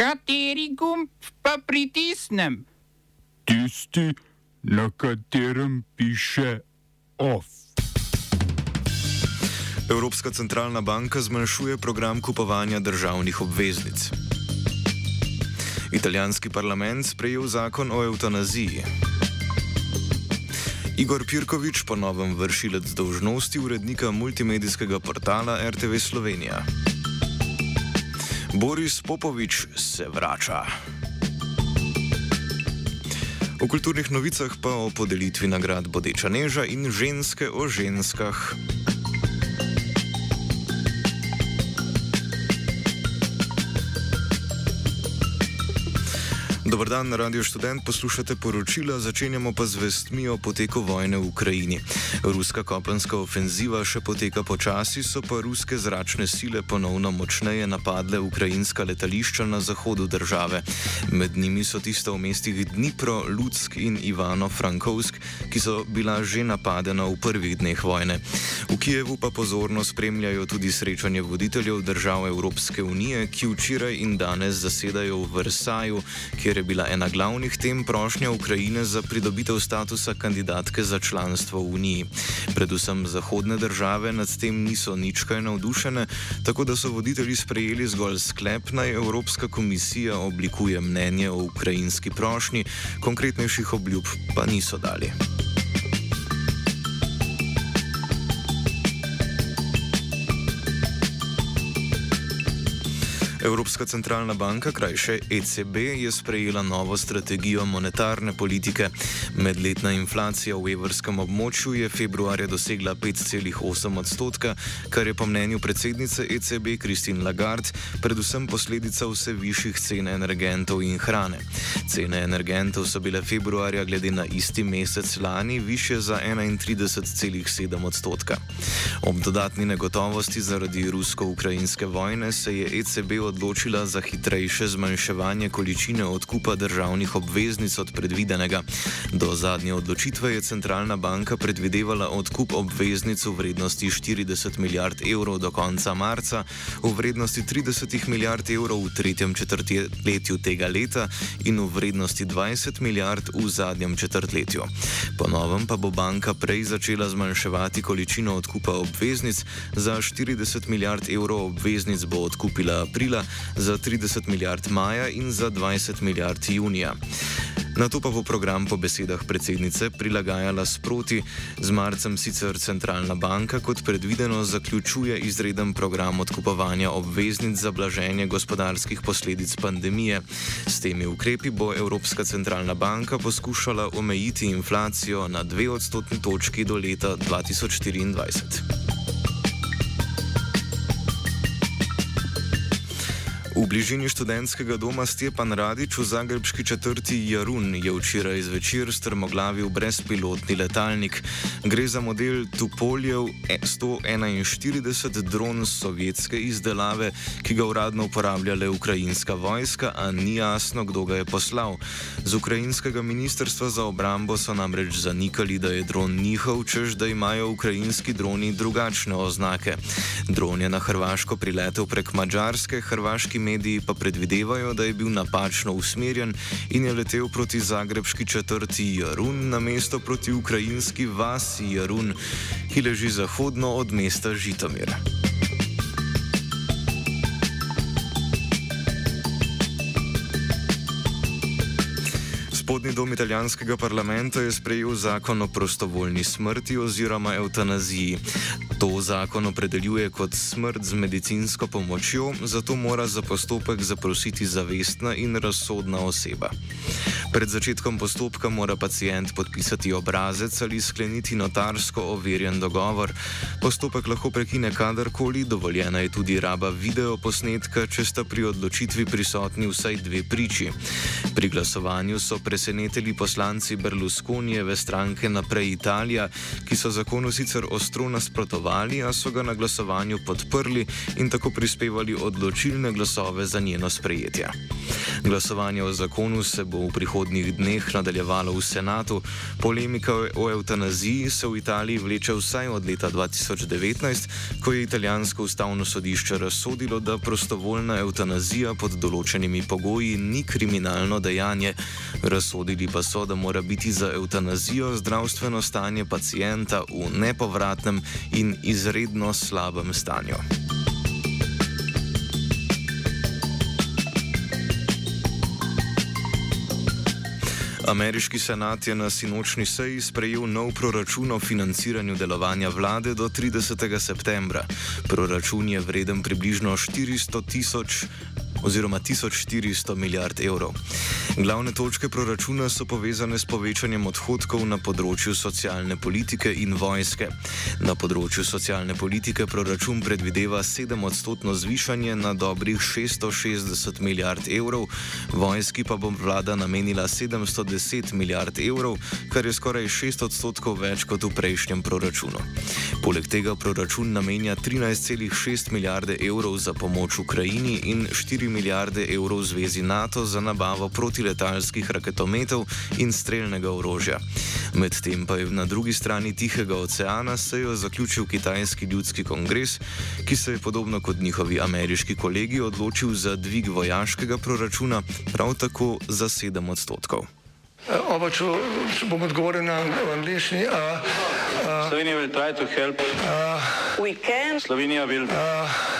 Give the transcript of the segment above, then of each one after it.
Kateri gumb pa pritisnem? Tisti, na katerem piše OF. Evropska centralna banka zmanjšuje program kupovanja državnih obveznic. Italijanski parlament sprejel zakon o eutanaziji. Igor Pirkovič, ponovem vršilec dolžnosti urednika multimedijskega portala RTV Slovenija. Boris Popovič se vrača. V kulturnih novicah pa o podelitvi nagrad Bodeča Neža in ženske o ženskah. Dobr dan, Radio Student, poslušate poročila, začenjamo pa z vestmi o poteku vojne v Ukrajini. Ruska kopenska ofenziva še poteka počasi, so pa ruske zračne sile ponovno močneje napadle ukrajinska letališča na zahodu države. Med njimi so tista v mestih Dnipro, Lutsk in Ivano-Frankovsk, ki so bila že napadena v prvih dneh vojne. V Kijevu pa pozorno spremljajo tudi srečanje voditeljev držav Evropske unije, ki včeraj in danes zasedajo v Versaju, kjer je bila ena glavnih tem prošnja Ukrajine za pridobitev statusa kandidatke za članstvo v Uniji. Predvsem zahodne države nad tem niso nič kaj navdušene, tako da so voditelji sprejeli zgolj sklep, naj Evropska komisija oblikuje mnenje o ukrajinski prošnji, konkretnejših obljub pa niso dali. Evropska centralna banka, krajše ECB, je sprejela novo strategijo monetarne politike. Medletna inflacija v evrskem območju je februarja dosegla 5,8 odstotka, kar je po mnenju predsednice ECB Christine Lagarde predvsem posledica vse višjih cen energentov in hrane. Cene energentov so bile februarja glede na isti mesec lani više za 31,7 odstotka. Ob dodatni negotovosti zaradi rusko-ukrajinske vojne se je ECB odločila, odločila za hitrejše zmanjševanje količine odkupa državnih obveznic od predvidenega. Do zadnje odločitve je centralna banka predvidevala odkup obveznic v vrednosti 40 milijard evrov do konca marca, v vrednosti 30 milijard evrov v tretjem četrtletju tega leta in v vrednosti 20 milijard v zadnjem četrtletju. Ponovem pa bo banka prej začela zmanjševati količino odkupa obveznic, za 40 milijard evrov obveznic bo odkupila aprila, za 30 milijard maja in za 20 milijard junija. Na to pa bo program po besedah predsednice prilagajala sproti, z marcem sicer centralna banka kot predvideno zaključuje izreden program odkupovanja obveznic za blaženje gospodarskih posledic pandemije. S temi ukrepi bo Evropska centralna banka poskušala omejiti inflacijo na dve odstotni točki do leta 2024. V bližini študentskega doma Stepan Radič v zagrebski četrti Jarun je včeraj zvečer strmoglavil brezpilotni letalnik. Gre za model Tupoljev 141 dron sovjetske izdelave, ki ga uradno uporablja le ukrajinska vojska, a ni jasno, kdo ga je poslal. Z ukrajinskega ministrstva za obrambo so namreč zanikali, da je dron njihov, čež da imajo ukrajinski droni drugačne oznake. Dron je na Hrvaško priletel prek Mačarske, hrvaški mediji mediji pa predvidevajo, da je bil napačno usmerjen in je letel proti zagrebski četrti Jarun na mesto proti ukrajinski vasi Jarun, ki leži zahodno od mesta Žitomir. Spodnji dom italijanskega parlamenta je sprejel zakon o prostovoljni smrti oziroma eutanaziji. To zakon opredeljuje kot smrt z medicinsko pomočjo, zato mora za postopek zaprositi zavestna in razsodna oseba. Pred začetkom postopka mora pacijent podpisati obrazec ali skleniti notarsko overjen dogovor. Postopek lahko prekine kadarkoli, dovoljena je tudi raba videoposnetka, če sta pri odločitvi prisotni vsaj dve priči. Pri glasovanju so presenečeni presenetili poslanci Berlusconijeve stranke Naprej Italija, ki so zakonu sicer ostro nasprotovali, a so ga na glasovanju podprli in tako prispevali odločilne glasove za njeno sprejetje. Glasovanje o zakonu se bo v prihodnjih dneh nadaljevalo v senatu. Polemika o eutanaziji se v Italiji vleče vsaj od leta 2019, ko je italijansko ustavno sodišče razsodilo, da prostovoljna eutanazija pod določenimi pogoji ni kriminalno dejanje. Razsodili pa so, da mora biti za eutanazijo zdravstveno stanje pacijenta v nepovratnem in izredno slabem stanju. Ameriški senat je na sinočni seji sprejel nov proračun o financiranju delovanja vlade do 30. septembra. Proračun je vreden približno 400 tisoč oziroma 1400 milijard evrov. Glavne točke proračuna so povezane s povečanjem odhodkov na področju socialne politike in vojske. Na področju socialne politike proračun predvideva 7-odstotno zvišanje na dobrih 660 milijard evrov, vojski pa bo vlada namenila 710 milijard evrov, kar je skoraj 6 odstotkov več kot v prejšnjem proračunu. Poleg tega proračun namenja 13,6 milijarde evrov za pomoč Ukrajini in 4 milijarde evrov zvezi NATO za nabavo protiletalskih raketometov in streljnega orožja. Medtem pa je na drugi strani Tihega oceana sejo zaključil Kitajski ljudski kongres, ki se je podobno kot njihovi ameriški kolegi odločil za dvig vojaškega proračuna, prav tako za 7 odstotkov. Oba, če, če bom odgovoril na angliški. Slovenija bo poskušala pomagati. Slovenija bo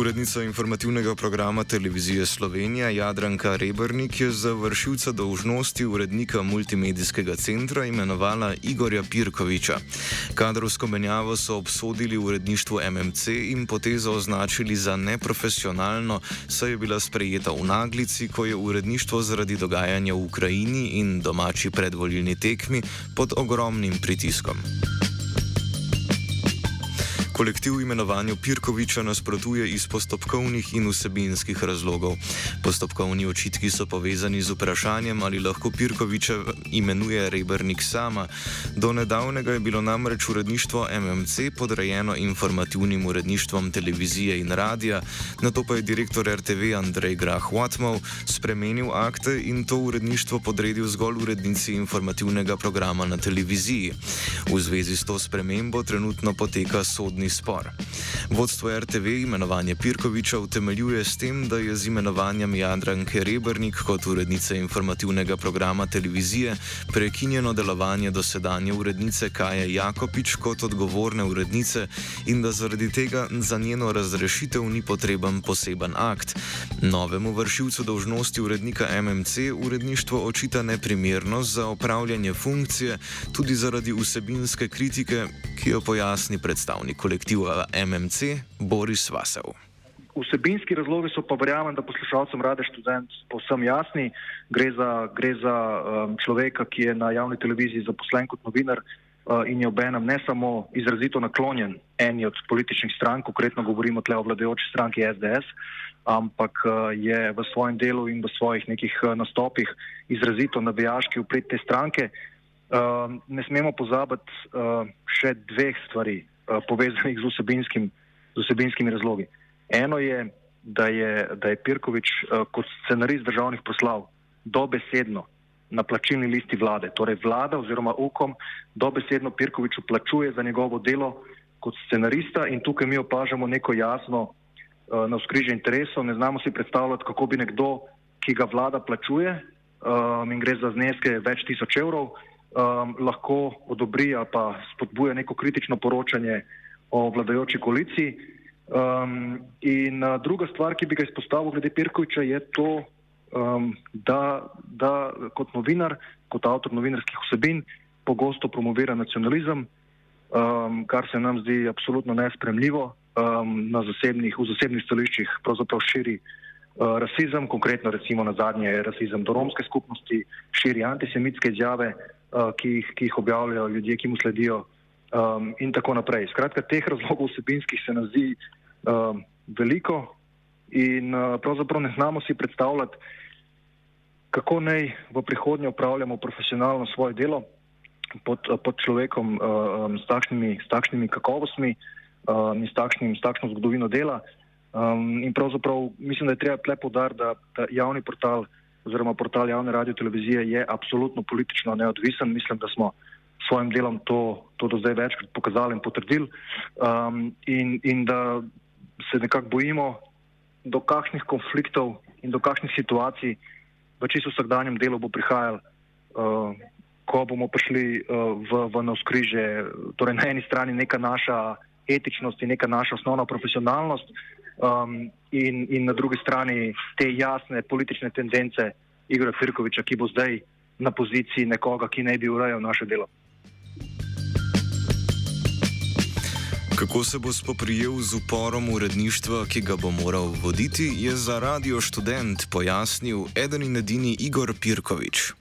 Urednica informativnega programa televizije Slovenija Jadranka Rebrnik je za vršilca dolžnosti urednika multimedijskega centra imenovala Igorja Pirkoviča. Kadrovsko menjavo so obsodili uredništvu MMC in potezo označili za neprofesionalno, saj je bila sprejeta v naglici, ko je uredništvo zaradi dogajanja v Ukrajini in domači predvoljni tekmi pod ogromnim pritiskom. Kolektiv imenovanju Pirkoviča nasprotuje iz postopkovnih in vsebinskih razlogov. Postopkovni očitki so povezani z vprašanjem, ali lahko Pirkoviča imenuje Rebrnik sama. Do nedavnega je bilo namreč uredništvo MMC podrejeno informativnim uredništvom televizije in radia, na to pa je direktor RTV Andrej Grah Watmov spremenil akte in to uredništvo podredil zgolj urednici informativnega programa na televiziji. V zvezi s to spremembo trenutno poteka sodni spor. Vodstvo RTV imenovanje Pirkoviča utemeljuje s tem, da je z imenovanjem Jadranke Rebrnik kot urednice informativnega programa televizije prekinjeno delovanje dosedanje urednice Kaje Jakopič kot odgovorne urednice in da zaradi tega za njeno razrešitev ni potreben poseben akt. Novemu vršilcu dolžnosti urednika MMC uredništvo očita neprimernost za opravljanje funkcije tudi zaradi vsebinske kritike, ki jo pojasni predstavnik kolektiva MMC Boris Vasev. Vsebinski razlogi so pa verjamem, da poslušalcem rade študent povsem jasni. Gre za, gre za um, človeka, ki je na javni televiziji zaposlen kot novinar uh, in je obenem ne samo izrazito naklonjen eni od političnih strank, konkretno govorimo tle o vladajoči stranki SDS, ampak uh, je v svojem delu in v svojih nekih uh, nastopih izrazito navijaški upred te stranke. Uh, ne smemo pozabiti uh, še dveh stvari. Eh, povezanih z, vsebinskim, z vsebinskimi razlogi. Eno je, da je, da je Pirkovič uh, kot scenarist državnih poslav dobesedno na plačilni listi vlade, torej vlada oziroma UKOM dobesedno Pirkoviču plačuje za njegovo delo kot scenarista in tukaj mi opažamo neko jasno uh, eh, na skrižje interesov. Ne znamo si predstavljati, kako bi nekdo, ki ga vlada plačuje um, in gre za zneske več tisoč evrov, um, lahko odobri ali pa spodbuja neko kritično poročanje o vladajoči koaliciji. Um, in uh, druga stvar, ki bi ga izpostavil glede Pirkoviča, je to, um, da, da kot novinar, kot avtor novinarskih vsebin, pogosto promovira nacionalizem um, kar se nam zdi absolutno nespremljivo. Um, na zasebnih, v zasebnih stališčih pravzaprav širi uh, rasizem, konkretno recimo na zadnje rasizem do romske skupnosti, širi antisemitske izjave, ki, jih, ki jih objavljajo ljudje, ki mu sledijo um, in tako naprej. Skratka, teh razlogov vsebinskih se nam zdi um, veliko in uh, pravzaprav ne znamo si predstavljati, kako naj v prihodnje upravljamo profesionalno svoje delo pod, pod človekom uh, s, takšnimi, s takšnimi kakovostmi uh, in s, takšnim, s takšno zgodovino dela. Um, in pravzaprav mislim, da je treba tle podariti, da, da javni portal oziroma portal javne radio televizije je absolutno politično neodvisen. Mislim, da smo s svojim delom to, to do zdaj večkrat pokazali in potrdili um, in, in da se nekako bojimo, do kakšnih konfliktov in do kakšnih situacij v čisto vsakdanjem delu bo prihajalo. Uh, ko bomo prišli uh, v, v navskriže, torej na eni strani neka naša etičnost in neka naša osnovna profesionalnost, um, in, in na drugi strani te jasne politične tendence Igora Firkoviča, ki bo zdaj na poziciji nekoga, ki naj bi urejal naše delo. Kako se bo spoprijel z uporom uredništva, ki ga bo moral voditi, je za radio študent pojasnil eden in edini Igor Pirkovič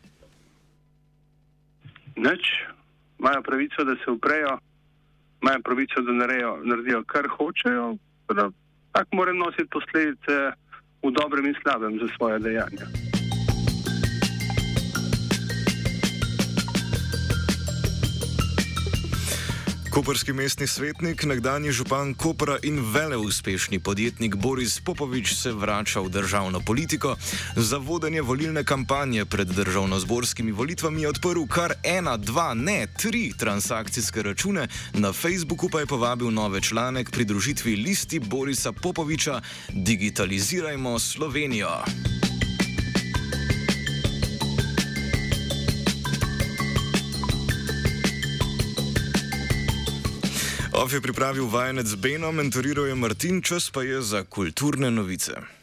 nič, imajo pravico, da se uprejo, imajo pravico, da naredijo, naredijo kar hočejo, da tako morajo nositi posledice v dobrem in slabem za svoje dejanja. Koperski mestni svetnik, nekdani župan Kopra in veleuspešni podjetnik Boris Popovič se vrača v državno politiko. Za vodenje volilne kampanje pred državno-zborskimi volitvami je odprl kar ena, dva, ne tri transakcijske račune, na Facebooku pa je povabil nove člane k pridružitvi listi Borisa Popoviča Digitalizirajmo Slovenijo. Ov je pripravil vajenec Beno, mentoriral je Martin, čas pa je za kulturne novice.